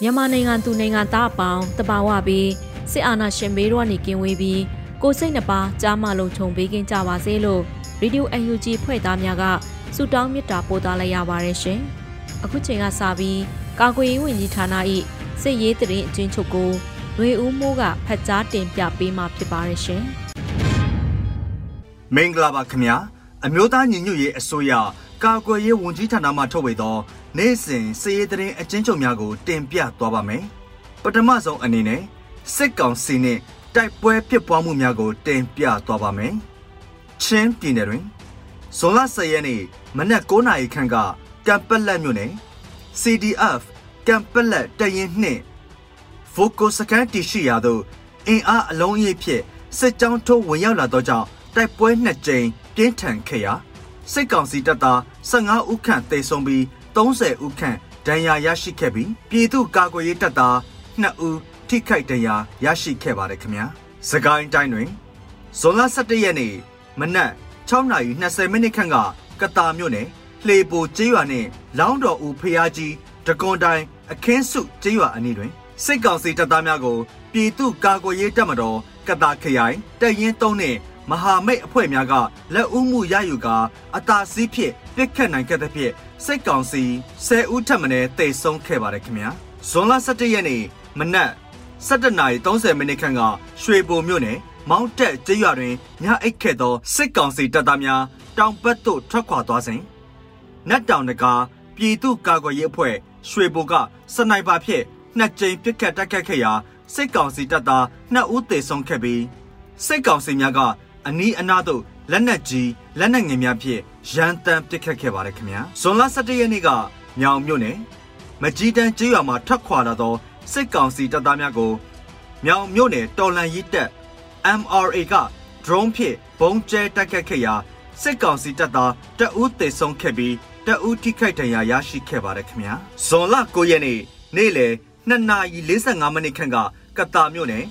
မြန်မာနိုင်ငံသူနိုင်ငံသားအပေါင်းတဘာဝပြီးစစ်အာဏာရှင်ဘေးတို့ကနေကင်းဝေးပြီးကိုစိတ်နှပါကြားမလုံးခြုံပေးကင်းကြပါစေလို့ရေဒီယို UNG ဖွဲ့သားများကဆုတောင်းမေတ္တာပို့သလိုက်ရပါတယ်ရှင်။အခုချိန်ကစပြီးကာကွယ်ရေးဝန်ကြီးဌာန၏စစ်ရေးတရင်အချင်းချုပ်ကိုຫນွေဦးမိုးကဖတ်ကြားတင်ပြပေးมาဖြစ်ပါတယ်ရှင်။မင်္ဂလာပါခင်ဗျာအမျိုးသားညီညွတ်ရေးအစိုးရ ကာကွယ်ရေးဝန်ကြီးဌာနမှထုတ်ဝေသောနေ့စဉ်စီးရေးသတင်းအချင်းချုပ်များကို တင်ပြသွားပါမယ်။ပထမဆုံးအနေနဲ့စစ်ကောင်စီနှင့်တိုက်ပွဲဖြစ်ပွားမှုများကို တင်ပြသွားပါမယ်။ချင်းပြည်နယ်တွင်ဇွန်လ10ရက်နေ့မနက်9:00နာရီခန့်ကကံပက်လက်မြို့နယ် CDF ကံပက်လက်တရင်နှင့်ဗိုကိုစကန်တီရှိရာသို့အင်အားအလုံးအရင်းဖြင့်စစ်ကြောင်းထိုးဝင်ရောက်လာသောကြောင့်တိုက်ပွဲနှစ်ကြိမ်ပြင်းထန်ခဲ့ရာ စစ်ကောင်စီတပ်သား15ဦးခန့်သေဆုံးပြီး30ဦးခန့်ဒဏ်ရာရရှိခဲ့ပြီးပြည်သူ့ကာကွယ်ရေးတပ်သား2ဦးထိခိုက်ဒဏ်ရာရရှိခဲ့ပါတယ်ခင်ဗျာ။စကိုင်းတိုင်းတွင်ဇွန်လ17ရက်နေ့မနက်6:20မိနစ်ခန့်ကကတာမြို့နယ်လှေပိုကျေးရွာနှင့်လောင်းတော်ဦးဖျားကြီးတကွန်တိုင်းအခင်းစုကျေးရွာအနီးတွင်စစ်ကောင်စီတပ်သားများကိုပြည်သူ့ကာကွယ်ရေးတပ်မတော်ကတာခရိုင်တပ်ရင်း3နှင့် မဟာမိတ်အဖွဲ့များကလက်ဦးမှုရယူကာအသာစီးဖြင့်ပြစ်ခတ်နိုင်ခဲ့တဲ့ဖြင့်စိတ်ကောင်စီ10ဦးထပ်မံတေဆုံးခဲ့ပါတယ်ခင်ဗျာဇွန်လ17ရက်နေ့မနက်7:30မိနစ်ခန့်ကရွှေဘိုမြို့နယ်မောင်းတက်ကျေးရွာတွင်ညအိတ်ခဲ့သောစစ်ကောင်စီတပ်သားများတောင်ဘက်သို့ထွက်ခွာသွားစဉ်နတ်တောင်တကားပြည်သူ့ကာကွယ်ရေးအဖွဲ့ရွှေဘိုကစနိုက်ပါဖြင့်နှစ်ကြိမ်ပစ်ခတ်တိုက်ခတ်ခဲ့ရာစစ်ကောင်စီတပ်သား2ဦးသေဆုံးခဲ့ပြီးစစ်ကောင်စီများက အနီးအနားသို့လက်နက်ကြီးလက်နက်ငယ်များဖြင့်ရန်တမ်းပစ်ခတ်ခဲ့ပါတယ်ခင်ဗျာဇွန်လ17ရက်နေ့ကမြောင်မြို့နယ်မကြီးတန်းကျေးရွာမှာထွက်ခွာလာသောစစ်ကောင်စီတပ်သားများကိုမြောင်မြို့နယ်တော်လန်ရီတပ် MRA က drone ဖြင့်ဘုံကျဲတိုက်ခတ်ခဲ့ရာစစ်ကောင်စီတပ်သားတအူးသေဆုံးခဲ့ပြီးတအူးထိခိုက်ဒဏ်ရာရရှိခဲ့ပါတယ်ခင်ဗျာဇွန်လ9ရက်နေ့နေ့လယ်2နာရီ45မိနစ်ခန့်ကကတာမြို့နယ်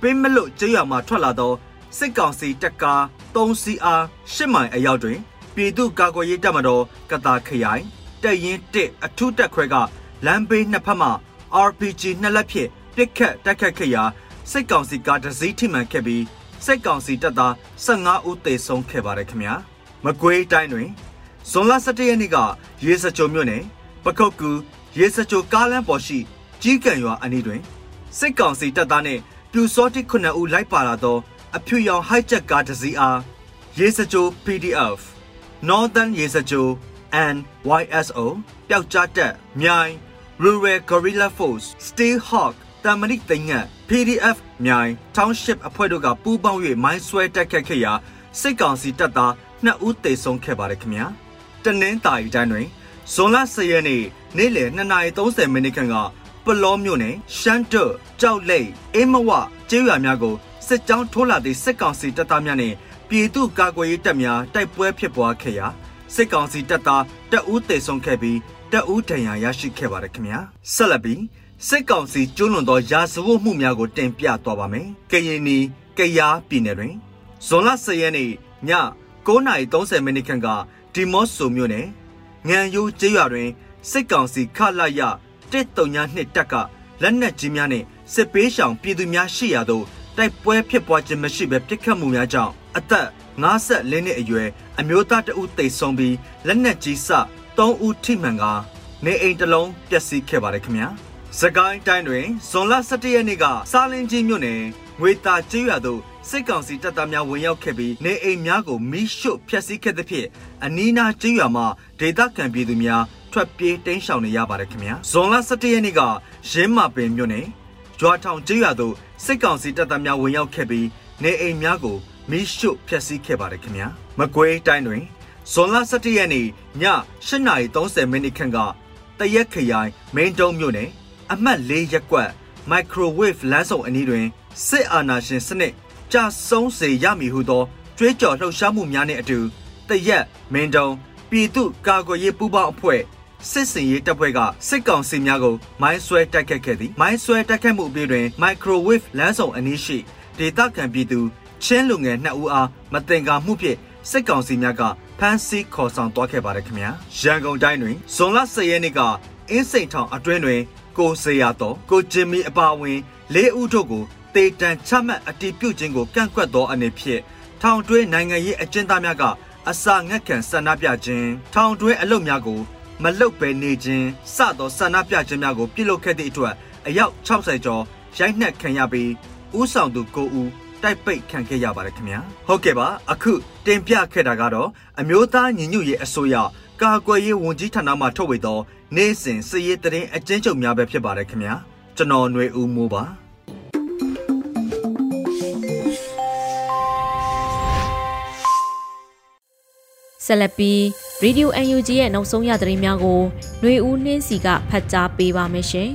ပင်းမလို့ကျေးရွာမှာထွက်လာသော စစ်ကောင်စီတပ်ကား3စီအား8မိုင်အရောက်တွင် ပြည်သူ့ကာကွယ်ရေးတပ်မတော်ကတာခရိုင်တပ်ရင်း1အထူးတပ်ခွဲကလမ်းဘေးနှစ်ဖက်မှ RPG နှစ်လက်ဖြင့်ပစ်ခတ်တိုက်ခတ်ခဲ့ရာစစ်ကောင်စီကားတစ်စီးထိမှန်ခဲ့ပြီးစစ်ကောင်စီတပ်သား15ဦးသေဆုံးခဲ့ပါတယ်ခင်ဗျာမကွေးတိုင်းတွင်ဇွန်လ17ရက်နေ့ကရေစကြိုမြို့နယ်ပခုတ်ကူရေစကြိုကားလမ်းပေါ်ရှိကြီးကံရွာအနီးတွင်စစ်ကောင်စီတပ်သားနှင့်ပြူစောတိ9ဦးလိုက်ပါလာသော အဖြူရောင် hijack ကားတစ်စီးအားရေစကြို PDF Northern ရေစကြို and YSO ပျောက်ကြားတက်မြိုင် Rural Guerrilla Force Steel Hawk တမဏိသိငတ် PDF မြိုင် Township အဖွဲ့တို့ကပူးပေါင်း၍မိုင်းဆွဲတိုက်ခတ်ခဲ့ရာစစ်ကောင်စီတပ်သား2ဦးသေဆုံးခဲ့ပါတယ်ခင်ဗျာတနင်္သာရီတိုင်းတွင်ဇွန်လ10ရက်နေ့နေ့လယ်2:30မိနစ်ခန့်ကပလောမြို့နယ်ရှမ်းတုကြောက်လိတ်အင်းမဝကျေးရွာများကို စစ်ကြောင်းထိုးလာသည့်စစ်ကောင်စီတပ်သားများနှင့်ပြည်သူ့ကာကွယ်ရေးတပ်များတိုက်ပွဲဖြစ်ပွားခဲ့ရာစစ်ကောင်စီတပ်သားတအူးတေဆုံးခဲ့ပြီးတအူးဒဏ်ရာရရှိခဲ့ပါတယ်ခင်ဗျာဆက်လက်ပြီးစစ်ကောင်စီကျူးလွန်သောရာဇဝတ်မှုများကိုတင်ပြသွားပါမယ်ကရင်နီကယားပြည်နယ်တွင်ဇွန်လ10ရက်နေ့ည9:30မိနစ်ခန့်ကဒီမော့ဆိုမြို့နယ်ငံယိုးကျေးရွာတွင်စစ်ကောင်စီခလာရ132တပ်ကလက်နက်ကြီးများနှင့်စစ်ပေးရှောင်ပြည်သူများရှိရာသို့ တိုက်ပွဲဖြစ်ပွားခြင်းမရှိဘဲပြစ်ခတ်မှုများကြောင့်အသက်54နှစ်အရွယ်အအမျိုးသားတဦးတိတ်ဆုံးပြီးလက်နက်ကြီးစ3ဦးထိမှန်ကနေအိမ်တစ်လုံးပျက်စီးခဲ့ပါတယ်ခင်ဗျာစကိုင်းတိုင်းတွင်ဇွန်လ17ရက်နေ့ကစာလင်းကြီးမြို့နယ်ငွေတာကျွရသို့စစ်ကောင်စီတပ်သားများဝင်ရောက်ခဲ့ပြီးနေအိမ်များကိုမိရှို့ဖျက်ဆီးခဲ့သဖြင့်အနီးနားကျွရမှာဒေသခံပြည်သူများထွက်ပြေးတိမ်းရှောင်နေရပါတယ်ခင်ဗျာဇွန်လ17ရက်နေ့ကရင်းမာပင်မြို့နယ် ရွာထောင်ကျွရသို့စစ်ကောင်စီတပ်သားများဝင်ရောက်ခဲ့ပြီးနေအိမ်များကိုမိရှုဖျက်ဆီးခဲ့ပါတယ်ခင်ဗျာမကွေးတိုင်းတွင်ဇွန်လ17ရက်နေ့ည8:30မိနစ်ခန့်ကတရက်ခရိုင်မင်းတုံးမြို့နယ်အမှတ်၄ရပ်ကွက်မိုက်ခရိုဝေ့ဖ်လမ်းဆောင်အနီးတွင်စစ်အာဏာရှင်စနစ်ကြာဆုံးစေရမည်ဟုသောကြွေးကြော်လှုပ်ရှားမှုများနှင့်အတူတရက်မင်းတုံးပြည်သူ့ကာကွယ်ရေးပူးပေါင်းအဖွဲ့ စစ်စင်ရေးတပ်ဖွဲ့ကစစ်ကောင်စီများကိုမိုင်းဆွဲတိုက်ခတ်ခဲ့သည်မိုင်းဆွဲတိုက်ခတ်မှုအပြီးတွင်မိုက်ခရိုဝေ့ဖ်လမ်းဆောင်အနီးရှိဒေသခံပြည်သူချင်းလူငယ်နှစ်ဦးအားမတင်ကာမှုဖြင့်စစ်ကောင်စီများကဖမ်းဆီးခေါ်ဆောင်သွားခဲ့ပါတယ်ခင်ဗျာရန်ကုန်တိုင်းတွင်ဇွန်လ10ရက်နေ့ကအင်းစိန်ထောင်အတွင်းတွင် ကိုစေရတော်ကိုဂျင်မီအပါအဝင်၄ဦးတို့ကိုတေတံချမှတ်အတီးပြုတ်ခြင်းကိုကန့်ကွက်သောအနေဖြင့်ထောင်တွင်းနိုင်ငံရေးအကျဉ်းသားများကအစာငတ်ခံဆန္ဒပြခြင်းထောင်တွင်းအလုပ်များကို မလုတ်ပဲနေခြင်းစသောဆန္ဒပြခြင်းများကိုပြုလုပ်ခဲ့သည့်အတွက်အယောက်60ကျော်ရိုက်နှက်ခံရပြီးဥဆောင်သူ9ဦးတိုက်ပိတ်ခံခဲ့ရပါတယ်ခင်ဗျာဟုတ်ကဲ့ပါအခုတင်ပြခဲ့တာကတော့အမျိုးသားညီညွတ်ရေးအစိုးရကာကွယ်ရေးဝန်ကြီးဌာနမှထုတ်ဝေသောနေ့စဉ်စည်ရေးတရင်အကျဉ်းချုပ်များပဲဖြစ်ပါတယ်ခင်ဗျာကျွန်တော်ຫນွေဦးမိုးပါဆက်လ က်ပြီး Radio UNG ရဲ့နောက်ဆုံးရသတင်းများကိုຫນွေဦးနှင်းစီကဖတ်ကြားပေးပါမယ်ရှင်။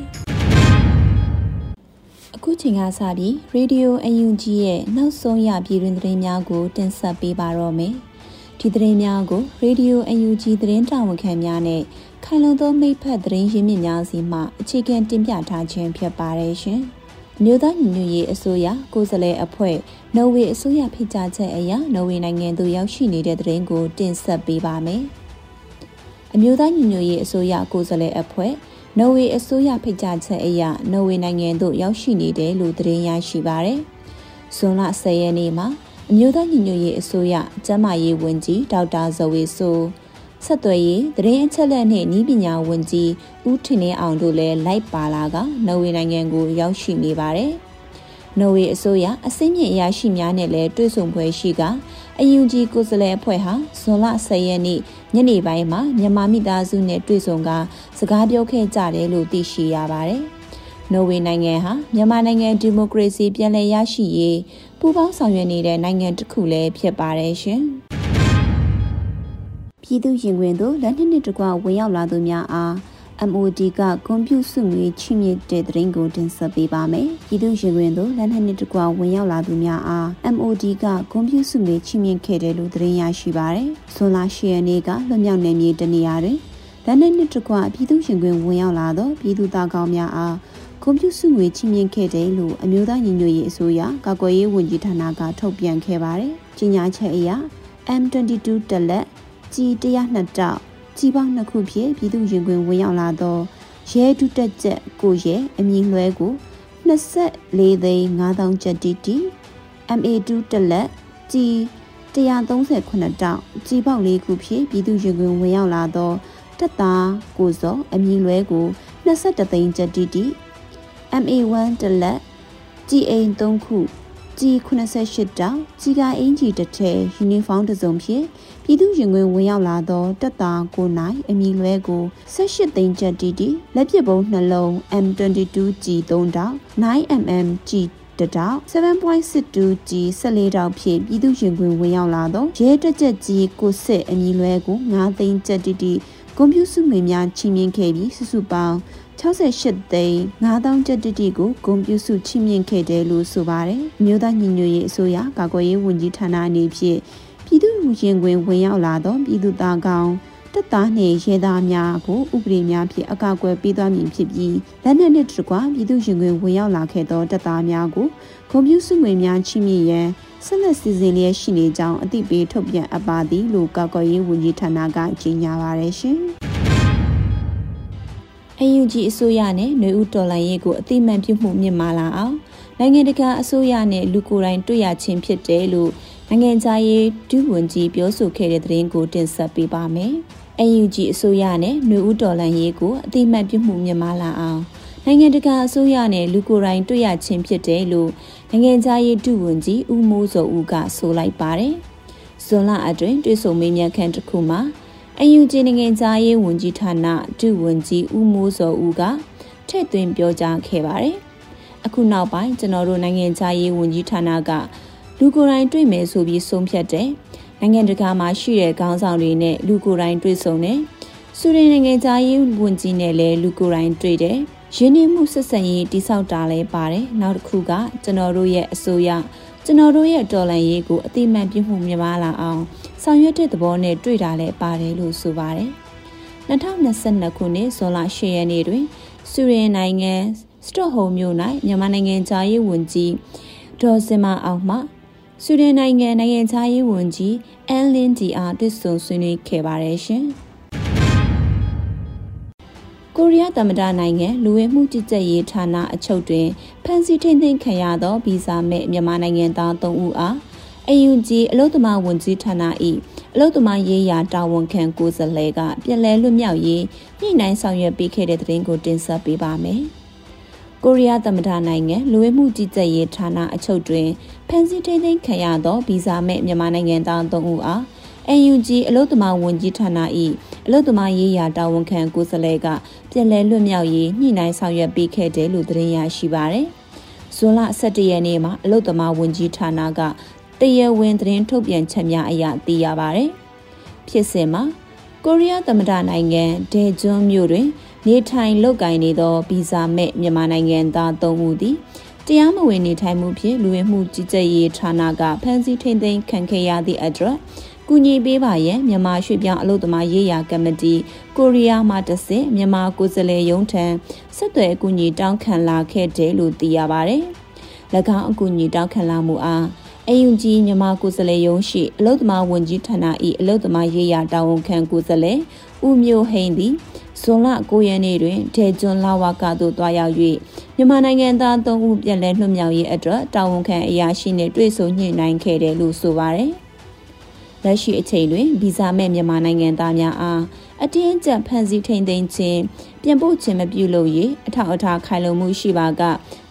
အခုချိန်ကစပြီး Radio UNG ရဲ့နောက်ဆုံးရပြည်တွင်သတင်းများကို တင်ဆက်ပေးပါတော့မယ်။ဒီသတင်းများကို Radio UNG သတင်းတာဝန်ခံများနဲ့ခိုင်လုံသောမိဖက်သတင်းရင်းမြစ်များစီမှအခြေခံတင်ပြထားခြင်းဖြစ်ပါတယ်ရှင်။ မြို့သားညီညွတ်ရေးအစိုးရကိုယ်စားလှယ်အဖွဲ့နော်ဝေအစိုးရဖိတ်ကြားချက်အရနော်ဝေနိုင်ငံသို့ရောက်ရှိနေတဲ့သတင်းကိုတင်ဆက်ပေးပါမယ်။အမျိုးသားညီညွတ်ရေးအစိုးရကိုယ်စားလှယ်အဖွဲ့နော်ဝေအစိုးရဖိတ်ကြားချက်အရနော်ဝေနိုင်ငံသို့ရောက်ရှိနေတယ်လို့သတင်းရရှိပါရယ်။ဇွန်လ10ရက်နေ့မှာအမျိုးသားညီညွတ်ရေးအစိုးရကျန်းမာရေးဝန်ကြီးဒေါက်တာဇော်ဝေဆို ဆက်သွယ်ရေးသတင်းအချက်အလက်နှင့်ဤပညာဝန်ကြီးဦးထင်နေအောင်တို့လည်းလိုက်ပါလာကနော်ဝေနိုင်ငံကိုရောက်ရှိနေပါတယ်။နော်ဝေအစိုးရအစင်းမြင့်အရာရှိများနဲ့လည်းတွေ့ဆုံပွဲရှိကအယူဂျီကိုယ်စားလှယ်အဖွဲ့ဟာဇွန်လ10ရက်နေ့ညနေပိုင်းမှာမြန်မာမိသားစုနဲ့တွေ့ဆုံကစကားပြောခဲ့ကြတယ်လို့သိရှိရပါတယ်။နော်ဝေနိုင်ငံဟာမြန်မာနိုင်ငံဒီမိုကရေစီပြန်လည်ရရှိရေးပူးပေါင်းဆောင်ရွက်နေတဲ့နိုင်ငံတစ်ခုလည်းဖြစ်ပါတယ်ရှင်။ ပြည်သူရင်ခွင်သို့လက်နှစ်နှစ်တကွဝင်ရောက်လာသူများအား MOD ကကွန်ပျူစုငွေချီးမြှင့်တဲ့သတင်းကိုတင်ဆက်ပေးပါမယ်။ပြည်သူရင်ခွင်သို့လက်နှစ်နှစ်တကွဝင်ရောက်လာသူများအား MOD ကကွန်ပျူစုငွေချီးမြှင့်ခဲ့တယ်လို့သတင်းရရှိပါရယ်။ဇွန်လ10ရက်နေ့ကလွတ်မြောက်နေမြေတနေရာတွင်လက်နှစ်နှစ်တကွပြည်သူရင်ခွင်ဝင်ရောက်လာသောပြည်သူသားကောင်းများအားကွန်ပျူစုငွေချီးမြှင့်ခဲ့တယ်လို့အမျိုးသားညီညွတ်ရေးအစိုးရကာကွယ်ရေးဝန်ကြီးဌာနကထုတ်ပြန်ခဲ့ပါတယ်။ကြေညာချက်အရ M22 တက်လက် ကြီး102တောက်ကြီးပေါင်းနှစ်ခုဖြင့်ပြည်သူရင်ခွင်ဝင်ရောက်လာသောရဲဒုတက်ချက်ကိုရဲအမည်လွဲကို24သိန်း5000ကျပ်တီတီ MA2 တက်လက်ကြီး138တောက်ကြီးပေါက်လေးခုဖြင့်ပြည်သူရင်ခွင်ဝင်ရောက်လာသောတက်သားကိုစောအမည်လွဲကို23သိန်းကျပ်တီတီ MA1 တက်လက်ကြီးအိမ်3ခု ကြီး88တောင်ကြီးကအင်ဂျီတစ်ထည်ယူနီဖောင်းတစ်စုံဖြင့်ပြည်သူရင်ခွင်ဝင်ရောက်လာသောတပ်သားကိုနိုင်အမည်လွဲကို18သိန်းကျပ်တီတီလက်ပစ်ပုံးနှလုံး M22 G3 တောင် 9mm G တတောက်7.62 G 14တောက်ဖြင့်ပြည်သူရင်ခွင်ဝင်ရောက်လာသောရဲတက်ချက်ကြီးကိုစစ်အမည်လွဲကို9သိန်းကျပ်တီတီကွန်ပျူတာငွေများချီးမြှင့်ခဲ့ပြီးစုစုပေါင်း 68သိန်း9000ကျပ်တိတိကိုဂုံပြုစုချီးမြှင့်ခဲ့တယ်လို့ဆိုပါတယ်။မြို့သားညီညွတ်ရေးအစိုးရကာကွယ်ရေးဝန်ကြီးဌာနအနေဖြင့်ပြည်သူ့လူရင်ခွင်ဝင်ရောက်လာသောပြည်သူသားကောင်တပ်သားနှင့်ရဲသားများကိုဥပဒေများဖြင့်အကာအကွယ်ပေးသွားမည်ဖြစ်ပြီးလက်နက်နှင့်တကွပြည်သူ့ရင်ခွင်ဝင်ရောက်လာခဲ့သောတပ်သားများကိုဂုံပြုစုငွေများချီးမြှင့်ရန်ဆက်လက်စီစဉ်လျက်ရှိနေကြောင်းအသိပေးထုတ်ပြန်အပ်ပါသည်လို့ကာကွယ်ရေးဝန်ကြီးဌာနကကြေညာပါရရှင်။ UNG အစိုးရနဲ့ຫນွေဦးတော်လှန်ရေးကိုအသိမှန်ပြုမှုမြင့်မာလာအောင်နိုင်ငံတကာအစိုးရနဲ့လူကိုယ်တိုင်တွေ့ရခြင်းဖြစ်တယ်လို့ နိုင်ငံခြားရေးဒုဝန်ကြီးပြောဆိုခဲ့တဲ့သတင်းကိုတင်ဆက်ပေးပါမယ်။ UNG အစိုးရနဲ့ຫນွေဦးတော်လန်ရေးကိုအတိမတ်ပြုမှုမြမလာအောင်နိုင်ငံတကာအစိုးရနဲ့လူကိုယ်တိုင်တွေ့ရခြင်းဖြစ်တယ်လို့နိုင်ငံခြားရေးဒုဝန်ကြီးဦးမိုးစောဦးကဆိုလိုက်ပါတယ်။ဇွန်လအတွင်းတွေ့ဆုံမေးမြန်းခန်းတစ်ခုမှာ အယူဂျီနိုင်ငံသားရေးဝန်ကြီးဌာနဒုဝန်ကြီးဦးမိုးစောဦးကထည့်သွင်းပြောကြားခဲ့ပါတယ်။အခုနောက်ပိုင်းကျွန်တော်တို့နိုင်ငံသားရေးဝန်ကြီးဌာနကလူကိုယ်တိုင်တွေ့မယ်ဆိုပြီးဆုံးဖြတ်တယ်။နိုင်ငံတကာမှာရှိတဲ့ခေါင်းဆောင်တွေနဲ့လူကိုယ်တိုင်တွေ့ဆုံတယ်။စုရင်နိုင်ငံသားရေးဝန်ကြီးနဲ့လည်းလူကိုယ်တိုင်တွေ့တယ်။ရင်းနှီးမှုဆက်ဆံရေးတိစောက်တာလည်းပါတယ်။နောက်တစ်ခုကကျွန်တော်တို့ရဲ့အစိုးရကျွန်တော်တို့ရဲ့တော်လှန်ရေးကိုအတိမတ်ပြမှုမြမလာအောင် ဆောင်ရွက်တဲ့သဘောနဲ့တွေ့တာလည်းပါတယ်လို့ဆိုပါတယ်။2022ခုနှစ်ဇွန်လ10ရက်နေ့တွင်စူရင်နိုင်ငံစတော့ဟုံမြို့၌မြန်မာနိုင်ငံခြားရေးဝန်ကြီးဒေါ်စင်မအောင်မှစူရင်နိုင်ငံနိုင်ငံခြားရေးဝန်ကြီးအန်လင်းဒီအားတွေ့ဆုံဆွေးနွေးခဲ့ပါတယ်ရှင်။ကိုရီးယားသမ္မတနိုင်ငံလူဝင်မှုကြီးကြပ်ရေးဌာနအချုပ်တွင်ဖမ်းဆီးထိန်းသိမ်းခံရသောဗီဇာမဲ့မြန်မာနိုင်ငံသား၃ဦးအား အယူကြီးအလုသမာဝန်ကြီးဌာန၏အလုသမာရေးရာတာဝန်ခံကိုယ်စားလှယ်ကပြည်လဲလွတ်မြောက်ရေးညှိနှိုင်းဆောင်ရွက်ပေးခဲ့တဲ့သတင်းကိုတင်ဆက်ပေးပါမယ်။ကိုရီးယားသမ္မတနိုင်ငံလူဝင်မှုကြီးကြပ်ရေးဌာနအချုပ်တွင်ဖမ်းဆီးထိန်းသိမ်းခံရသောဗီဇာမဲ့မြန်မာနိုင်ငံသား၃ဦးအား UNG အလုသမာဝန်ကြီးဌာန၏အလုသမာရေးရာတာဝန်ခံကိုယ်စားလှယ်ကပြည်လဲလွတ်မြောက်ရေးညှိနှိုင်းဆောင်ရွက်ပေးခဲ့တယ်လို့သတင်းရရှိပါရယ်။ဇွန်လ17ရက်နေ့မှာအလုသမာဝန်ကြီးဌာနက တရားဝင်သတင်းထုတ်ပြန်ချက်များအရသိရပါရယ်။ဖြစ်စဉ်မှာကိုရီးယားသမ္မတနိုင်ငံဒေဂျွန်မြို့တွင် နေထိုင်လုပ်ကိုင်နေသောဗီဇာမဲ့မြန်မာနိုင်ငံသား၃ဦးသည်တရားမဝင်နေထိုင်မှုဖြင့်လူဝင်မှုကြီးကြပ်ရေးဌာနကဖမ်းဆီးထိန်းသိမ်းခံခဲ့ရသည့်အတွက်ကူညီပေးပါရန်မြန်မာရွှေ့ပြောင်းအလုပ်သမားရေးရာကမတီကိုရီးယားမှတဆင့်မြန်မာကိုယ်စားလှယ်ရုံးထံဆက်သွယ်အကူအညီတောင်းခံလာခဲ့တယ်လို့သိရပါဗျ။၎င်းအကူအညီတောင်းခံလာမှုအား အယုံကြီးမြန်မာကိုယ်စားလှယ်ရုံးရှိအလုပ်သမားဝန်ကြီးဌာန၏အလုပ်သမားရေးရာတာဝန်ခံကိုယ်စားလှယ်ဦးမျိုးဟိန်သည်ဇွန်လ9ရက်နေ့တွင်ဒေဂျွန်လာဝါကသို့တွားရောက်၍မြန်မာနိုင်ငံသား3ဦးပြန်လည်လွှတ်မြောက်ရေးအတွက်တာဝန်ခံအရာရှိနှင့်တွေ့ဆုံညှိနှိုင်းခဲ့တယ်လို့ဆိုပါရယ်လက်ရှိအချိန်တွင်ဗီဇာမဲ့မြန်မာနိုင်ငံသားများအား အတင်းကျပ်ဖမ်းဆီးထိန်သိမ်းခြင်းပြန်ပို့ခြင်းမပြုလုပ်၍အထောက်အထားခိုင်လုံမှုရှိပါက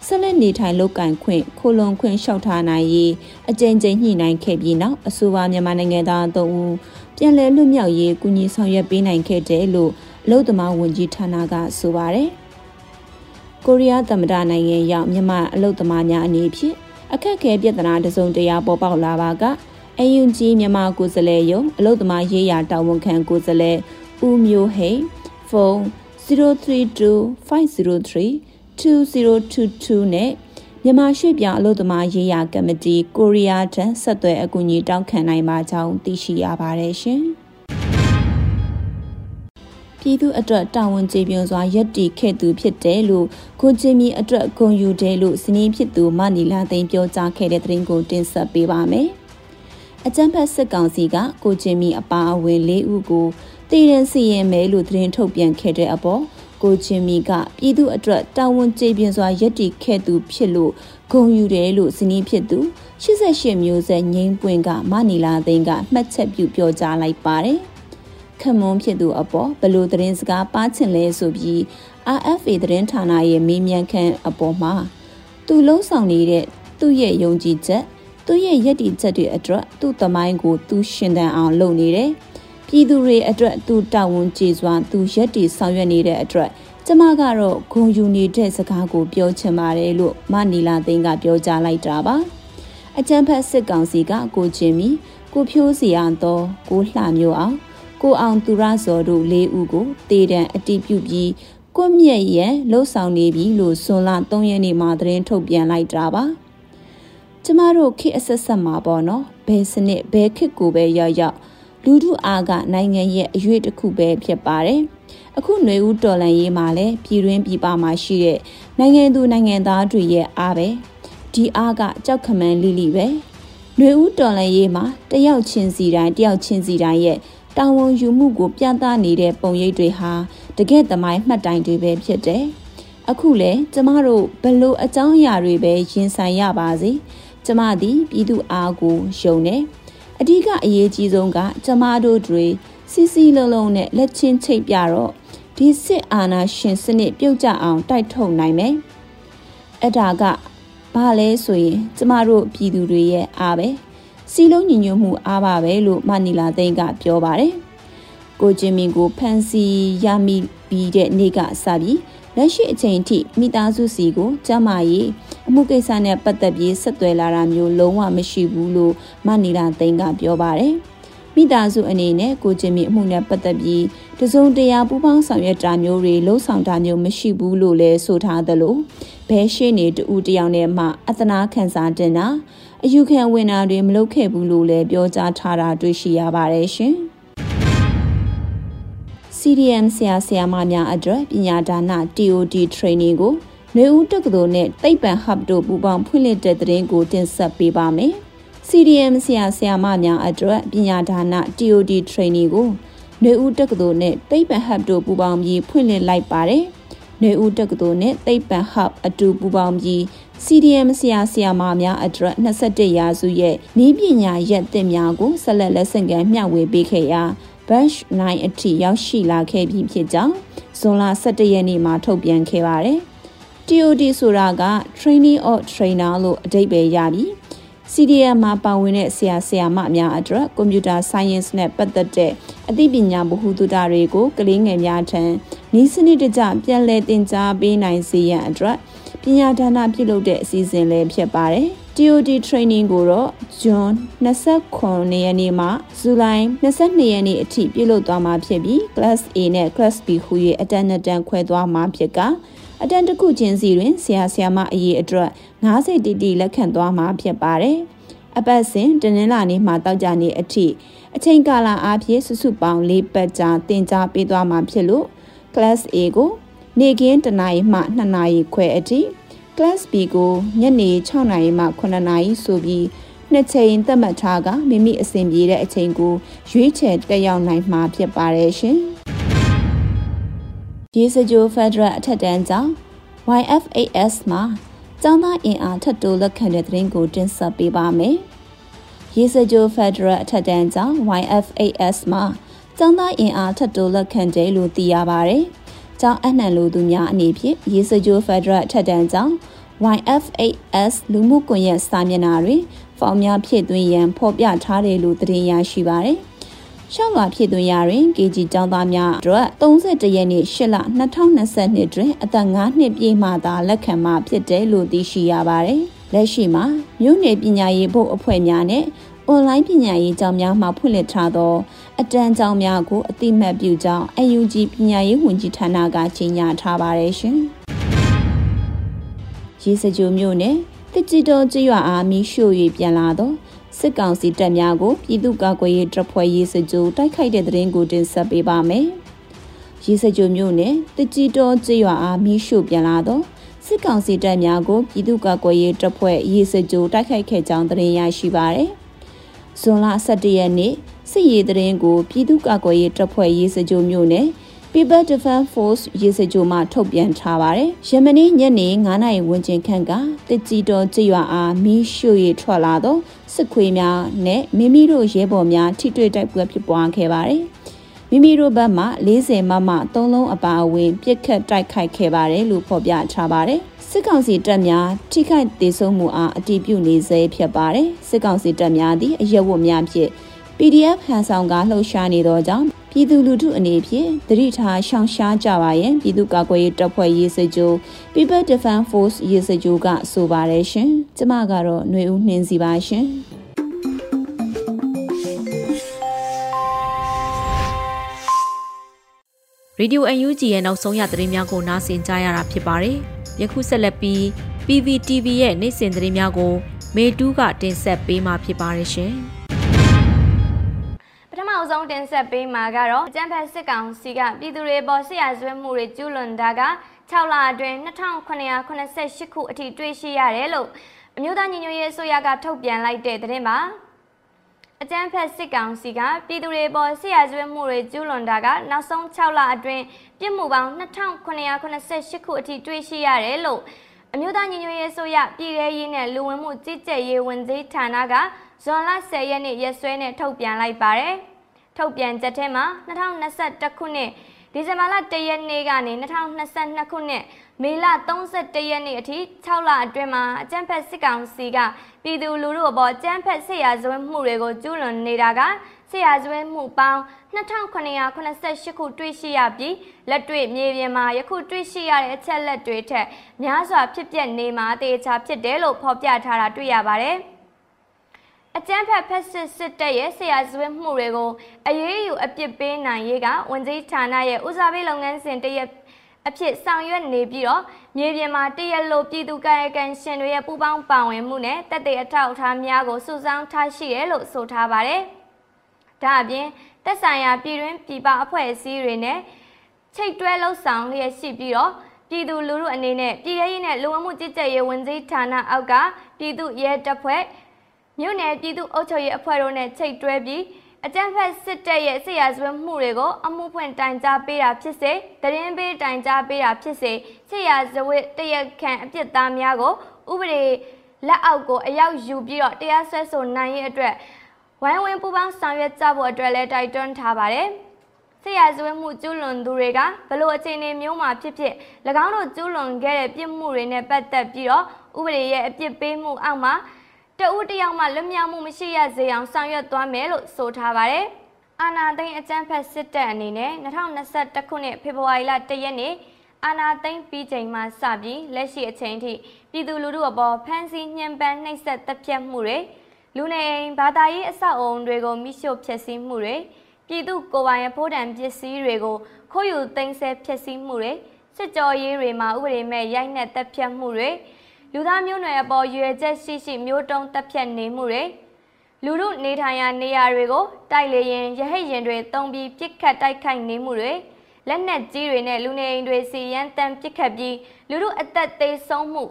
ဆက်လက်နေထိုင်လုပ်ကင်ခွင့်ခိုလုံခွင့်လျှောက်ထားနိုင်ရေးအကြိမ်ကြိမ်ညှိနှိုင်းခဲ့ပြီးနောက်အဆိုပါမြန်မာနိုင်ငံသား၃ဦးပြန်လည်လွတ်မြောက်ရေးကူညီဆောင်ရွက်ပေးနိုင်ခဲ့တယ်လို့အလို့သမားဝန်ကြီးဌာနကဆိုပါတယ်။ကိုရီးယားသမ္မတနိုင်ငံရောက်မြန်မာအလို့သမားများအနေဖြင့်အခက်အခဲပြဿနာတစုံတရာပေါ်ပေါက်လာပါကအယုံကြီးမြန်မာကိုယ်စားလှယ်ယုံအလို့သမားရေးရာတာဝန်ခံကိုယ်စားလှယ် ဦးမျိုးဟိန်ဖုန်း032503 2022နဲ့မြန်မာရွှေ့ပြောင်းအလုပ်သမားရေးရာကမတီကိုရီးယားထံဆက်သွယ်အကူအညီတောင်းခံနိုင်ပါကြောင်းသိရှိရပါတယ်ရှင်။ပြည်သူအတွက်တာဝန်ကျေပွန်စွာယက်တီခဲ့သူဖြစ်တယ်လို့ကိုချင်းမီအတွက်ဂုဏ်ယူတယ်လို့စနင်းဖြစ်သူမနီလာသိန်းပြောကြားခဲ့တဲ့သတင်းကိုတင်ဆက်ပေးပါမယ်။အကြံဖက်စစ်ကောင်စီကကိုချင်းမီအပါအဝင်၄ဦးကို တည်ရင်စီရင်မဲလို့သတင်းထုတ်ပြန်ခဲ့တဲ့အပေါ်ကိုချင်းမီကပြည်သူအတွက်တာဝန်ကျေပြင်းစွာရည်တည်ခဲ့သူဖြစ်လို့ဂုဏ်ယူတယ်လို့ဇနီးဖြစ်သူ88မျိုးဆက်ငိမ့်ပွင့်ကမနီလာသိန်းကမှတ်ချက်ပြုပြောကြားလိုက်ပါတယ်။ခမွန်ဖြစ်သူအပေါ်ဘလို့သတင်းစကားပါချင်လဲဆိုပြီး RFA သတင်းဌာနရဲ့မေးမြန်းခန်းအပေါ်မှာသူလုံးဆောင်နေတဲ့သူ့ရဲ့ယုံကြည်ချက်သူ့ရဲ့ယက်တီချက်တွေအတွက်သူ့သမိုင်းကိုသူရှင်သန်အောင်လုပ်နေတယ်။ ပြည်သူတွေအတွက်သူတာဝန်ကျေစွာသူရက်တည်ဆောင်ရွက်နေတဲ့အတွက်ကျမကတော့ဂုံယူနေတဲ့စကားကိုပြောချင်ပါတယ်လို့မနီလာသိန်းကပြောကြားလိုက်တာပါအကြံဖက်စစ်ကောင်စီကကိုချင်းမီကိုဖြိုးစီအောင်တော့ကိုလှမျိုးအောင်ကိုအောင်သူရဇော်တို့၄ဦးကိုတေတံအတိပြုပြီးကွမြက်ရဲ့လှုပ်ဆောင်နေပြီလို့ဇွန်လ3ရက်နေ့မှာသတင်းထုတ်ပြန်လိုက်တာပါကျမတို့ခေတ်အဆက်ဆက်မှာပေါ့နော်ဘယ်စနစ်ဘယ်ခေတ်ကိုပဲရောက်ရောက် လူထုအားကနိုင်ငံရဲ့အရွေးတစ်ခုပဲဖြစ်ပါတယ်။အခုຫນွေဦးတော်လန်ရေးမှာလည်းပြည်တွင်းပြည်ပမှာရှိတဲ့နိုင်ငံသူနိုင်ငံသားတွေရဲ့အားပဲဒီအားကကြောက်ခမန်းလိလိပဲ။ຫນွေဦးတော်လန်ရေးမှာတယောက်ချင်းစီတိုင်းတယောက်ချင်းစီတိုင်းရဲ့တာဝန်ယူမှုကိုပြသနေတဲ့ပုံရိပ်တွေဟာတကယ်သမိုင်းမှတ်တိုင်တွေပဲဖြစ်တယ်။အခုလေကျမတို့ဘလို့အကြောင်းအရာတွေပဲရင်ဆိုင်ရပါစေ။က ကျမသည်ပြည်သူအားကိုယုံတယ် အဓိကအရေးကြီးဆုံးကကျမတို့တွေစီစီလုံးလုံးနဲ့လက်ချင်းချိတ်ပြတော့ဒီစစ်အာဏာရှင်စနစ်ပြုတ်ကျအောင်တိုက်ထုတ်နိုင်မယ်အဲ့ဒါကဘာလဲဆိုရင်ကျမတို့ပြည်သူတွေရဲ့အားပဲစီလုံးညီညွတ်မှုအားပါပဲလို့မနီလာသိန်းကပြောပါတယ်ကိုဂျင်မီကိုဖန်စီရမိပြီးတဲ့နေ့ကစပြီးလက်ရှိအချိန်ထိမိသားစုစီကိုကျမကြီး အမှုကိစ္စနဲ့ပတ်သက်ပြီးဆက်သွယ်လာတာမျိုးလုံးဝမရှိဘူးလို့မနီလာသိန်းကပြောပါတယ်မိသားစုအနေနဲ့ကိုကျင်မီအမှုနဲ့ပတ်သက်ပြီးတစုံတရာပူးပေါင်းဆောင်ရွက်တာမျိုးတွေလှုံ့ဆော်တာမျိုးမရှိဘူးလို့လည်းဆိုထားသလိုဘဲရှိနေတူတယောက်နဲ့မှအသနာခံစားတင်တာအယူခံဝင်တာတွေမလုပ်ခဲ့ဘူးလို့လည်းပြောကြားထားတာတွေ့ရှိရပါတယ်ရှင်။ CDM ဆရာဆရာမများအတွက်ပညာဒါန TOD training ကို နှွေဦးတက္ကသိုလ်နဲ့သိပ္ပံ hub တို့ပူးပေါင်းဖွင့်လှစ်တဲ့သတင်းကိုတင်ဆက်ပေးပါမယ်။ CDM ဆရာဆရာမများအတွက်ပညာဒါန TOD training ကိုနှွေဦးတက္ကသိုလ်နဲ့သိပ္ပံ hub တို့ပူးပေါင်းပြီးဖွင့်လှစ်လိုက်ပါတယ်။နှွေဦးတက္ကသိုလ်နဲ့သိပ္ပံ hub အတူပူးပေါင်းပြီး CDM ဆရာဆရာမများအတွက်21ရာစုရဲ့နည်းပညာရက်သစ်များကိုဆက်လက်လက်ဆင့်ကမ်းမျှဝေပေးခဲ့ရာ batch 9အထိရောက်ရှိလာခဲ့ပြီဖြစ်ကြောင်းဇွန်လ17ရက်နေ့မှာထုတ်ပြန်ခဲ့ပါတယ်။ TOD ဆိုတာက Training of Trainer လို့အဓိပ္ပာယ်ရပြီး CDM မှာပါဝင်တဲ့ဆရာဆရာမများအတွက် Computer Science နဲ့ပတ်သက်တဲ့အသိပညာဗဟုသုတတွေကိုကလေးငယ်များထံဤစနစ်တကျပြန်လည်သင်ကြားပေးနိုင်စေရန်အတွက်ပညာဒါနပြုလုပ်တဲ့အစီအစဉ်လည်းဖြစ်ပါတယ်။ TOD training ကိုတော့ဇွန်29ရက်နေ့မှဇူလိုင်22ရက်နေ့အထိပြုလုပ်သွားမှာဖြစ်ပြီး class A နဲ့ class B ဟူ၍အတန်းတန်းခွဲသွားမှာဖြစ်က အတန်းတစ်ခုချင်းစီတွင်ဆရာဆရာမအရေးအတွက်90တီတီလက်ခံသွားမှာဖြစ်ပါတယ်။အပတ်စဉ်တနင်္လာနေ့မှတောက်ကြနေ့အထိအချိန်ကာလအားဖြင့်စုစုပေါင်း၄ပတ်ကြာတင် जा ပေးသွားမှာဖြစ်လို့ class A ကိုနေ့ကင်းတနာရီမှ2နာရီခွဲအထိ class B ကိုညနေ6နာရီမှ9နာရီဆိုပြီးနှစ်ချိန်သတ်မှတ်ထားကမိမိအစဉ်ပြေတဲ့အချိန်ကိုရွေးချယ်တက်ရောက်နိုင်မှာဖြစ်ပါတယ်ရှင်။ ရေစကြိုဖက်ဒရယ်အထက်တန်းကျောင်း YFAS မှာကျောင်းသားအင်အားထပ်တိုးလက်ခံတဲ့သတင်းကိုတင်ဆက်ပေးပါမယ်။ရေစကြိုဖက်ဒရယ်အထက်တန်းကျောင်း YFAS မှာကျောင်းသားအင်အားထပ်တိုးလက်ခံတယ်လို့သိရပါတယ်။ကျောင်းအနှံလူသူများအနေဖြင့်ရေစကြိုဖက်ဒရယ်ထက်တန်းကျောင်း YFAS လူမှုကွန်ရက်စာမျက်နှာတွင်ဖောင်များဖြည့်သွင်းရန်ဖော်ပြထားတယ်လို့သတင်းရရှိပါရယ်။ ရှောက်လွာဖြည့်သွင်းရာတွင် KG ကျောင်းသားများအတွက်31ရက်နေ့8လ2022တွင်အသက်9နှစ်ပြည့်မှသာလက်ခံမှာဖြစ်တယ်လို့သိရှိရပါတယ်။လက်ရှိမှာမြို့နယ်ပညာရေးဘုတ်အဖွဲ့များနဲ့အွန်လိုင်းပညာရေးကျောင်းများမှဖွင့်လှစ်ထားသောအတန်းကျောင်းများကိုအတိမတ်ပြုကြောင်း UNG ပညာရေးဝန်ကြီးဌာနကကြေညာထားပါတယ်ရှင်။ရေစကြိုမြို့နယ်တစ်ကြည်တော်ကျွာအားမီးရှို့၍ပြန်လာသော စစ်ကောင်စီတပ်များကိုပြည်သူ့ကာကွယ်ရေးတပ်ဖွဲ့ရေးစကြိုတိုက်ခိုက်တဲ့တဲ့ရင်ကိုတင်ဆက်ပေးပါမယ်။ရေစကြိုမြို့နယ်တစ်ကြည်တော်ကျွာအားမီးရှို့ပြန်လာသောစစ်ကောင်စီတပ်များကိုပြည်သူ့ကာကွယ်ရေးတပ်ဖွဲ့ရေးစကြိုတိုက်ခိုက်ခဲ့ကြောင်းသတင်းရရှိပါရယ်။ဇွန်လ17ရက်နေ့စစ်ရေးတရင်ကိုပြည်သူ့ကာကွယ်ရေးတပ်ဖွဲ့ရေးစကြိုမျိုးနဲ့ People Defense Force ရေးစကြိုမှထုတ်ပြန်ထားပါတယ်။ယမနေ့ညနေ9နာရီဝန်းကျင်ခန့်ကတစ်ကြည်တော်ကြရွာအားမီးရှို့ရထွက်လာသောစစ်ခွေးများနဲ့မိမိတို့ရဲဘော်များထိတွေ့တိုက်ပွဲဖြစ်ပွားခဲ့ပါတယ်။မိမိတို့ဘက်မှ40မမ3လုံးအပါအဝင်ပြစ်ခတ်တိုက်ခိုက်ခဲ့ပါတယ်လို့ဖော်ပြထားပါတယ်။စစ်ကောင်စီတပ်များထိခိုက်ဒေဆုံးမှုအားအတည်ပြုနေစေဖြစ်ပါတယ်စစ်ကောင်စီတပ်များသည်အရက်ဝတ်များဖြင့် PDF ဟန်ဆောင်ကားလှုပ်ရှားနေသောကြောင့် ပြည်သူလူထုအနေဖြင့်တတိထားရှောင်ရှားကြပါရန်ပြည်သူ့ကာကွယ်ရေးတပ်ဖွဲ့ရေးစကြို People Defense Force ရေးစကြိုကဆိုပါတယ်ရှင်ကျမကတော့ຫນွေဦးနှင်းစီပါရှင်ရေဒီယို UNG ရဲ့နောက်ဆုံးရသတင်းများကိုနားဆင်ကြရတာဖြစ်ပါတယ်။ယခုဆက်လက်ပြီး PVTV ရဲ့နေ့စဉ်သတင်းများကို မေတူးကတင်ဆက်ပေးမှာဖြစ်ပါတယ်ရှင်။ ပထမအဆုံးတင်ဆက်ပေးမှာကတော့ကျန်းဖက်စစ်ကောင်စီကပြည်သူတွေပေါ်ဆရာဇဝဲမှုတွေကျူးလွန်တာက6လအတွင်း2988ခုအထိတွေ့ရှိရတယ်လို့အမျိုးသားညီညွတ်ရေးအစိုးရကထုတ်ပြန်လိုက်တဲ့သတင်းပါအကြမ်းဖက်စစ်ကောင်စီကပြည်သူတွေပေါ်ဆရာကျွေးမှုတွေကျူးလွန်တာကနောက်ဆုံး6လအတွင်းပြစ်မှုပေါင်း2988ခုအထိတွေ့ရှိရတယ်လို့အအမျိုးသားညီညွတ်ရေးဆိုရပြည်ထရေးနဲ့လူဝင်မှုကြီးကြပ်ရေးဝန်ကြီးဌာနကဇွန်လ10ရက်နေ့ရက်စွဲနဲ့ထုတ်ပြန်လိုက်ပါတယ်။ ထုတ်ပြန်ချက်ထဲမှာ2021ခုနှစ်ဒီဇင်ဘာလ1ရက်နေ့ကနေ2022ခုနှစ်မေလ31ရက်နေ့အထိ6လအတွင်းမှာအကြမ်းဖက်စစ်ကောင်စီကပြည်သူလူထုအပေါ်အကြမ်းဖက်ဆရာဇဝဲမှုတွေကိုကျူးလွန်နေတာကဆရာဇဝဲမှုပေါင်း2988ခုတွေ့ရှိရပြီးလက်တွေ့မြေပြင်မှာယခုတွေ့ရှိရတဲ့အချက်လက်တွေထက်များစွာဖြစ်ပျက်နေမှာအသေးချာဖြစ်တယ်လို့ဖော်ပြထားတာတွေ့ရပါတယ်။ အကြမ်းဖက်ဖက်စစ်စစ်တပ်ရဲ့ဆရာဇဝဲမှုတွေကိုအရေးယူအပြစ်ပေးနိုင်ရေးကဝန်ကြီးဌာနရဲ့ဦးစားပေးလုပ်ငန်းစဉ်တရက်အဖြစ်ဆောင်ရွက်နေပြီးတော့မြေပြင်မှာတရက်လိုပြည်သူကာယကံရှင်တွေရဲ့ပူးပေါင်းပါဝင်မှုနဲ့တက်တဲ့အထောက်အထားများကိုစုဆောင်းထားရှိတယ်လို့ဆိုထားပါတယ်။ဒါအပြင်တက်ဆိုင်ရာပြည်တွင်းပြည်ပအဖွဲ့အစည်းတွေနဲ့ချိတ်တွဲလှုပ်ဆောင်လျက်ရှိပြီးတော့ပြည်သူလူထုအနေနဲ့ပြည်ရေးနဲ့လူဝမှုကြီးကြပ်ရေးဝန်ကြီးဌာနအောက်ကပြည်သူရဲတပ်ဖွဲ့ မြို့နယ်ပြည်သူ့အုပ်ချုပ်ရေးအဖွဲ့တို့နဲ့ချိတ်တွဲပြီးအကြံဖက်စစ်တပ်ရဲ့ဆရာဇဝမှုတွေကိုအမှုဖွင့်တိုင်ကြားပေးတာဖြစ်စေတရင်ပေးတိုင်ကြားပေးတာဖြစ်စေဆရာဇဝတရခံအပြစ်သားများကိုဥပဒေလက်အောက်ကိုအရောက်ယူပြီးတော့တရားစွဲဆိုနိုင်ရဲ့အတွက်ဝိုင်းဝန်းပူးပေါင်းဆောင်ရွက်ကြဖို့အတွက်လည်းတိုက်တွန်းထားပါတယ်ဆရာဇဝမှုကျူးလွန်သူတွေကဘလို့အခြေအနေမျိုးမှာဖြစ်ဖြစ်၎င်းတို့ကျူးလွန်ခဲ့တဲ့ပြစ်မှုတွေနဲ့ပတ်သက်ပြီးတော့ဥပဒေရဲ့အပြစ်ပေးမှုအောက်မှာ တဦးတယောက်မှလွတ်မြောက်မှုမရှိရစေအောင်ဆောင်ရွက်သွားမယ်လို့ဆိုထားပါတယ်။အာနာသိန်းအကြမ်းဖက်စစ်တပ်အနေနဲ့2021ခုနှစ်ဖေဖော်ဝါရီလ1ရက်နေ့အာနာသိန်းပြီးချိန်မှစပြီးလက်ရှိအချိန်ထိပြည်သူလူထုအပေါ်ဖမ်းဆီးညှဉ်းပန်းနှိပ်စက်တပ်ဖြတ်မှုတွေလူနေအိမ်ဘာသာရေးအဆောက်အုံတွေကိုမိရှို့ဖျက်ဆီးမှုတွေပြည်သူကိုယ်ပိုင်အဖို့တံပစ္စည်းတွေကိုခိုးယူသိမ်းဆည်းဖျက်ဆီးမှုတွေစစ်ကြောရေးတွေမှာဥပဒေမဲ့ရိုက်နှက်တပ်ဖြတ်မှုတွေ လူသားမျိုးနွယ်အပေါ်ရွယ်ချက်ရှိရှိမျိုးတုံးတက်ဖြတ်နေမှုတွေလူလူနေထိုင်ရာနေရာတွေကိုတိုက်လေရင်ရဟိတ်ရင်တွေတုံပြီးပြစ်ခတ်တိုက်ခိုက်နေမှုတွေလက်နက်ကြီးတွေနဲ့လူနေအိမ်တွေစီရန်တန်ပြစ်ခတ်ပြီးလူလူအသက်သေးဆုံးမှု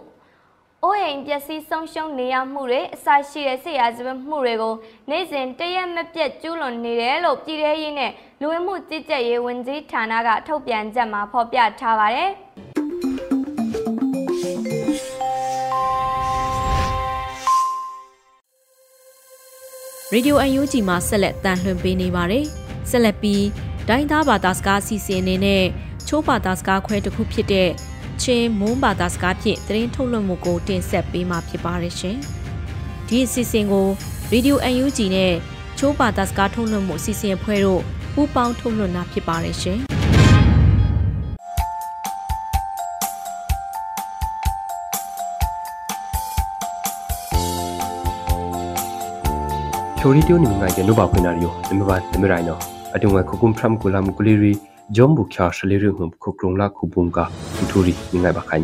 အိုးအိမ်ပျက်စီးဆုံးရှုံးနေရမှုတွေအစရှိတဲ့ဆေးရစပမှုတွေကိုနေ့စဉ်တရက်မပြတ်ကျူးလွန်နေတယ်လို့ပြည်ထရေးနဲ့လူဝင်မှုကြီးကြပ်ရေးဝန်ကြီးဌာနကထုတ်ပြန်ချက်မှာဖော်ပြထားပါတယ်။ Radio UNG မှာဆက်လက်တန်လှန်ပေးနေပါတယ်။ဆက်လက်ပြီးဒိုင်းသားဘာသာစကားစီစဉ်နေနဲ့ချိုးဘာသာစကားခွဲတစ်ခုဖြစ်တဲ့ချင်းမွန်းဘာသာစကားဖြင့်သတင်းထုတ်လွှင့်မှုကိုတင်ဆက်ပေးမှာဖြစ်ပါတယ်ရှင်။ဒီအစီအစဉ်ကို Radio UNG နဲ့ချိုးဘာသာစကားထုတ်လွှင့်မှုအစီအစဉ်အဖွဲ့တို့ပူးပေါင်းထုတ်လွှင့်တာဖြစ်ပါတယ်ရှင်။ ချိုရီတိုနိမငိုင်ကနုဘာခွနာရီယိုနမဘာနမရိုင်နောအတုံဝခုကုမ်ဖရမ်ကူလမ်ကူလီရီဂျုံဘူချာရှလီရီဟုခုကရုံလာခုဘုံကထူရီမိငိုင်ဘာခိုင်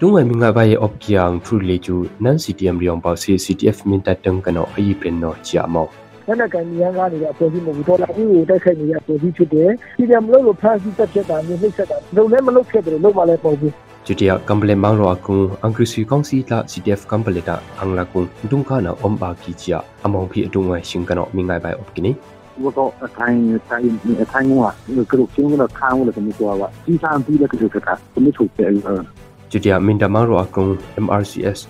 လုံဝဲမိငိုင်ဘာရဲ့အော့ကီယန်ထူလေကျူနန်စီတီအမ်ရီအောင်ပါစီ CTF မင်တတန်ကနောအယီပရင်နောချာမောလက်နက်ကန်ရန်ကားနေတဲ့အဖွဲ့အစည်းမျိုးဒေါ်လာကြီးကိုတိုက်ခိုက်နေတဲ့အဖွဲ့အစည်းဖြစ်တယ်။ဒီကမလို့လို့ဖန်စီတက်ဖြစ်တာမျိုးနှိမ့်ဆက်တာလုံလည်းမလုပ်ခဲ့တယ်လို့မှလည်းပေါ့ဘူး။ Jutia kamble mangro akung angkrisi kongsi la CTF kamble ta angla kung dungka na omba ki chia among phi adungwa singkano mingai bai opkini 我到看看看我啊，那个都听了看我了怎么说吧，经常比了个就是看怎么出钱呃。Judia Mindamaro akung MRCS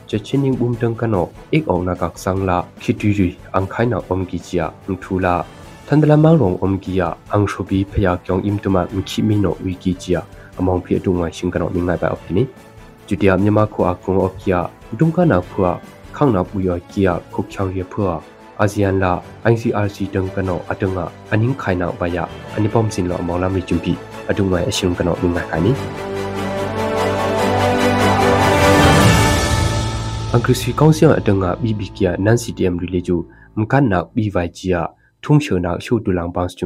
chechining bumtang kano ik ong na kak sangla khitiri ang khaina omgi chia mthula thandala mangrong omgia ang shobi phya kyong imtuma mkhi mino wiki chia among phi atunga singkano mingai ba opini Judia myama khu akung okia dungka na phua khangna puyo kia khokhyang ye phua ASEAN la ICRC tang kano atanga aning khaina baya anipom sin lo mawlam ri chumpi adunga asyum kano minga kani Ankrisi Council atanga BBK nan CTM rileju mkan na BY chia thung shona shu tulang bangs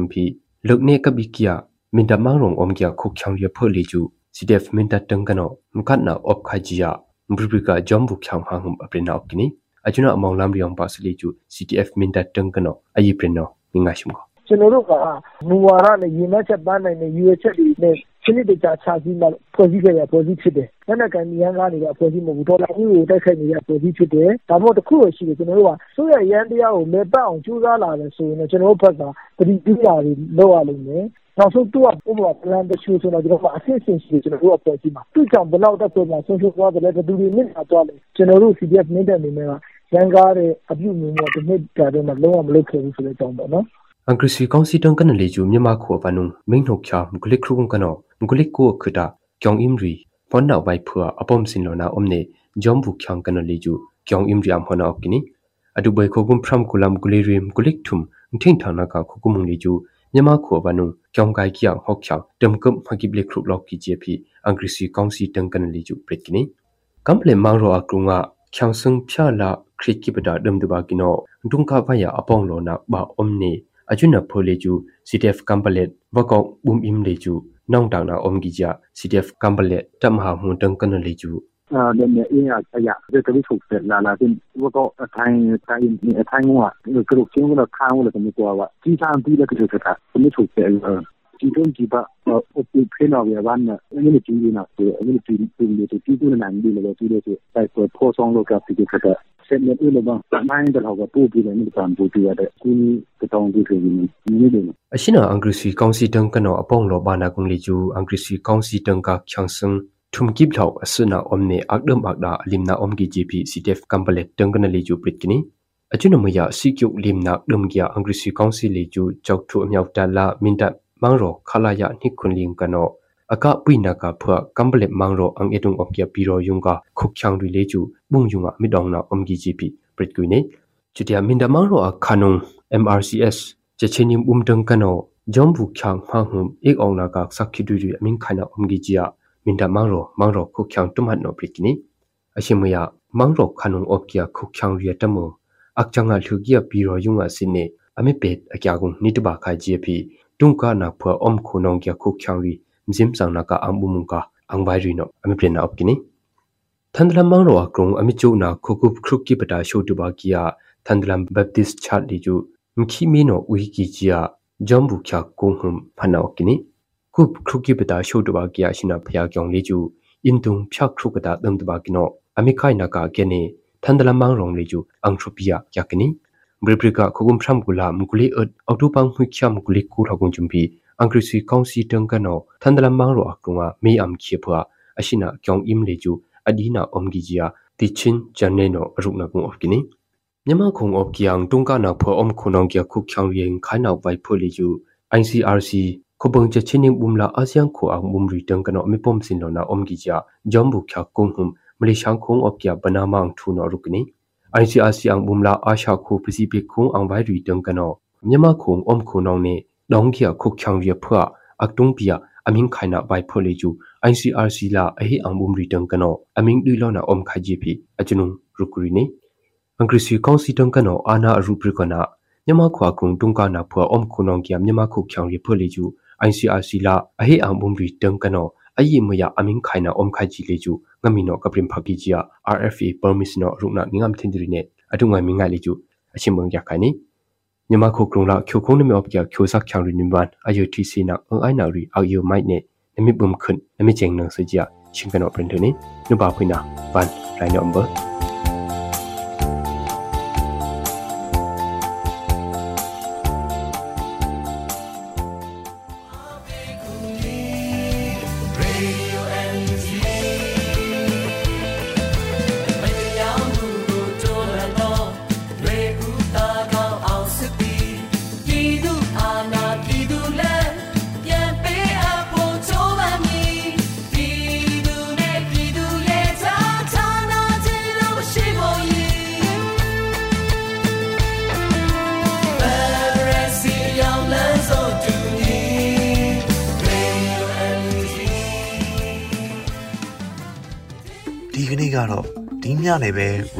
chumpi lokne ka bikia minda mangrong omgya khokhyang ye phaleju CTF minda tangkano mkan na op khajia mbribika jombu khyang hangum aprina opkini ajuna among lam riang pa sli chu CTF min da tang kano ayi preno ninga shim ko ကျွန်တော်တို့ကမူဝါဒနဲ့ရည်မှန်းချက်ပန်းနိုင်တဲ့ရည်ရွယ်ချက်တွေနဲ့ စနစ်တကျချပြီးမှဖွဲ့စည်းခဲ့ရဖွဲ့စည်းဖြစ်တယ်။လက်နက်ကန်ရန်ကားနေတဲ့ဖွဲ့စည်းမဟုတ်ဘူး။ဒေါ်လာကြီးကိုတိုက်ခိုက်နေတဲ့ဖွဲ့စည်းဖြစ်တယ်။ဒါမှမဟုတ်တစ်ခုရှိတယ်ကျွန်တော်တို့ကဆိုရရန်တရားကိုလေပတ်အောင်ကြိုးစားလာတယ်ဆိုရင်ကျွန်တော်တို့ဘက်ကတတိပြရာတွေလောက်ရလိမ့်မယ်။နောက်ဆုံးတော့ဥပမာ plan တချို့ဆိုတော့ကျွန်တော်ကအဆင့်ဆင့်ရှိတယ်ကျွန်တော်တို့အဖွဲ့အစည်းမှာသူ့ကြောင့်ဘယ်လောက်တက်ဆိုမှဆုံးရှုံးသွားတယ်လဲဘယ်သူတွေမြင့်လာသွားလဲကျွန်တော်တို့ CDF မင်းတပ်နေမှာရန်ကားတဲ့အပြုအမူမျိုးတစ်နှစ်တာတော့မလုံးဝမလုပ်ခဲ့ဘူးဆိုတဲ့အကြောင်းပေါ့နော်အင်္ဂရိစီကောင်စီတန်ကန်လေကျူမြန်မာခေါ်ပနုံ မိန်နှုတ်ချာမဂလိခရုကနောမဂလိကိုခတာကျောင်းအင်ရီဖန်နောက်ဘိုင်ဖွာအပုံစင်လောနာအုံးနေဂျုံဘူချန်ကန်လေကျူကျောင်းအင်ရီအမ်ဟနာကိနီအဒူဘိုင်ခိုကုမ်ဖရမ်ကူလမ်ဂလီရီမ်ဂလိကထုမ်ထင်းထာနာကခုကုမုံလေကျူမြ န်မာခေါ်ပနုံကျောင်းကိုင်ကျောင်းဟောက်ချောင်းတမ်ကပ်မဂိဘလိခရုလောက်ကီဂျေပီအင်္ဂရိစီကောင်စီတန်ကန်လေကျူပရက်ကိနီကမ်ပလေမောင်ရောအကရုငါချောင်းစံဖြာလာခရစ်ကိပဒါဒမ်ဒဘာကိနောဒုံကဗယာအပေါင်လောနာဘာအုံးနေ achuna phole chu CTF kampalet wakong bum im le chu nong dang na om gi ja CTF kampalet tam ha mu tang kan le chu 啊，那那因呀，哎呀，这这里出事了，那这我搞谈谈你谈我啊，这个新闻了看我了怎么说哇？机场比了个就是他，怎么出事呃？其中几把呃，我被骗到也完了，因为经济呢，是因为经经济是基础的难度了，这个是在说破伤了个这个这个。ဆက်လက်လို့ဘာမိုင်းတော့ကပူပြီးတယ်မြေတံပူပြီးရတဲ့ကူကတောင်းပြီးဖြစ်နေနေတယ်အရှင်နာအင်္ဂရိစီကောင်စီတန်ကနောအပေါင်းလောဘာနာကုံလီကျူအင်္ဂရိစီကောင်စီတန်ကချောင်းစံထုံကိပလောက်အစနာအုံးနေအကဒမ်အကဒါအလင်နာအုံးဂီ GP CTF ကမ်ပလက်တန်ကနလီကျူပရစ်ကိနီအချွနမယစီကျုလင်နာဒမ်ဂီယာအင်္ဂရိစီကောင်စီလီကျူကြောက်ထူအမြောက်တလာမင်တ မန်ရောခလာယနိခွန်လင်ကနော aka puina ka phwa kamble mangro ang etung ok ya piro yunga khuk chang ri lechu bung yunga midong na omgi gp prit kuine chutia minda mangro a khanung mrcs chechenim umtang kano jombu khyang ha hum ek ong na ka sakhi du ri amin khana omgi jia minda mangro mangro khuk khyang tumhat no prit kini ashimaya mangro khanung ok ya khuk khyang ri tamu akchanga lhugia piro yunga sinne ami pet akya gung nitba kha gp tungka na phwa om khunong kya khuk khyang ri zim sang na ka ang bumung ka ang vai ri no ami plen na op kini thandlam mang ro akrong ami chu na khukup khruk ki pata show tu ba kia thandlam baptist chat li ju mkhi mi no ui ki chia jambu kya kong hum phana op kini kup khruk ki pata show tu ba kia shina phya kyong li ju in tung phya khruk da dam tu ba kino ami khai na ka ke ne thandlam mang rong li ju ang thupia kya kini bribrika khugum phram gula mukuli ot auto pang hui kya mukuli ku ragung chumpi အင်္ဂရိစီကောင်စီတန်ကနောသန္ဒလမန်ရောအကုငါမေအမ်ခေဖွာအရှိနာကျောင်းအင်လေကျူအဒီနာအုံဂီဂျီယာတီချင်းဂျန်နေနောအရုနာကုံအော့ကိနီမြန်မာခုံအော့ကီယံတုံကနာဖောအုံခုနောင်ကီယခုချောင်းရင်ခိုင် နောက်ဝိုင်ဖိုလီကျူ ICRC ခဘုံချချင်းင်းဘုံလာအာဆီယံခိုအောင်ဘုံရီတန်ကနောမေပုံစင်လောနာအုံဂီဂျာဂျမ်ဘူခါကုံဟုံမလေးရှန်ခုံအော့ကီယဘနာမန်ထူနောရုကနီ ICRC ang bumla asha khu Pacific khung ang vai ri tang kano myama khung om khu nong ne dong khia khuk chang ria phwa aktung pia aming khaina bai phole ju ICRC la ahi ambum ritang kano aming dui lo na om khai ji phi achunung rukuri ne angrisi kaunsi tang kano ana aru prikana nyama khwa kung tungka na phwa om khunong kya nyama khuk khyang ri phole ju ICRC la ahi ambum ritang kano ayi maya aming khaina om khai ji le ju ngami no kaprim phaki ji RFA permission no rukna ngam thindri ne adunga minga le ju achimang yakai ni မြန်မာခုကရုံလာချိုခုံးနမောပကချိုဆက်ချောင်ရီနိမန်အယုတီစီနာအအိုင်နာရီအောက်ယိုမိုက်နေနမိဘုံခွန်းနမိ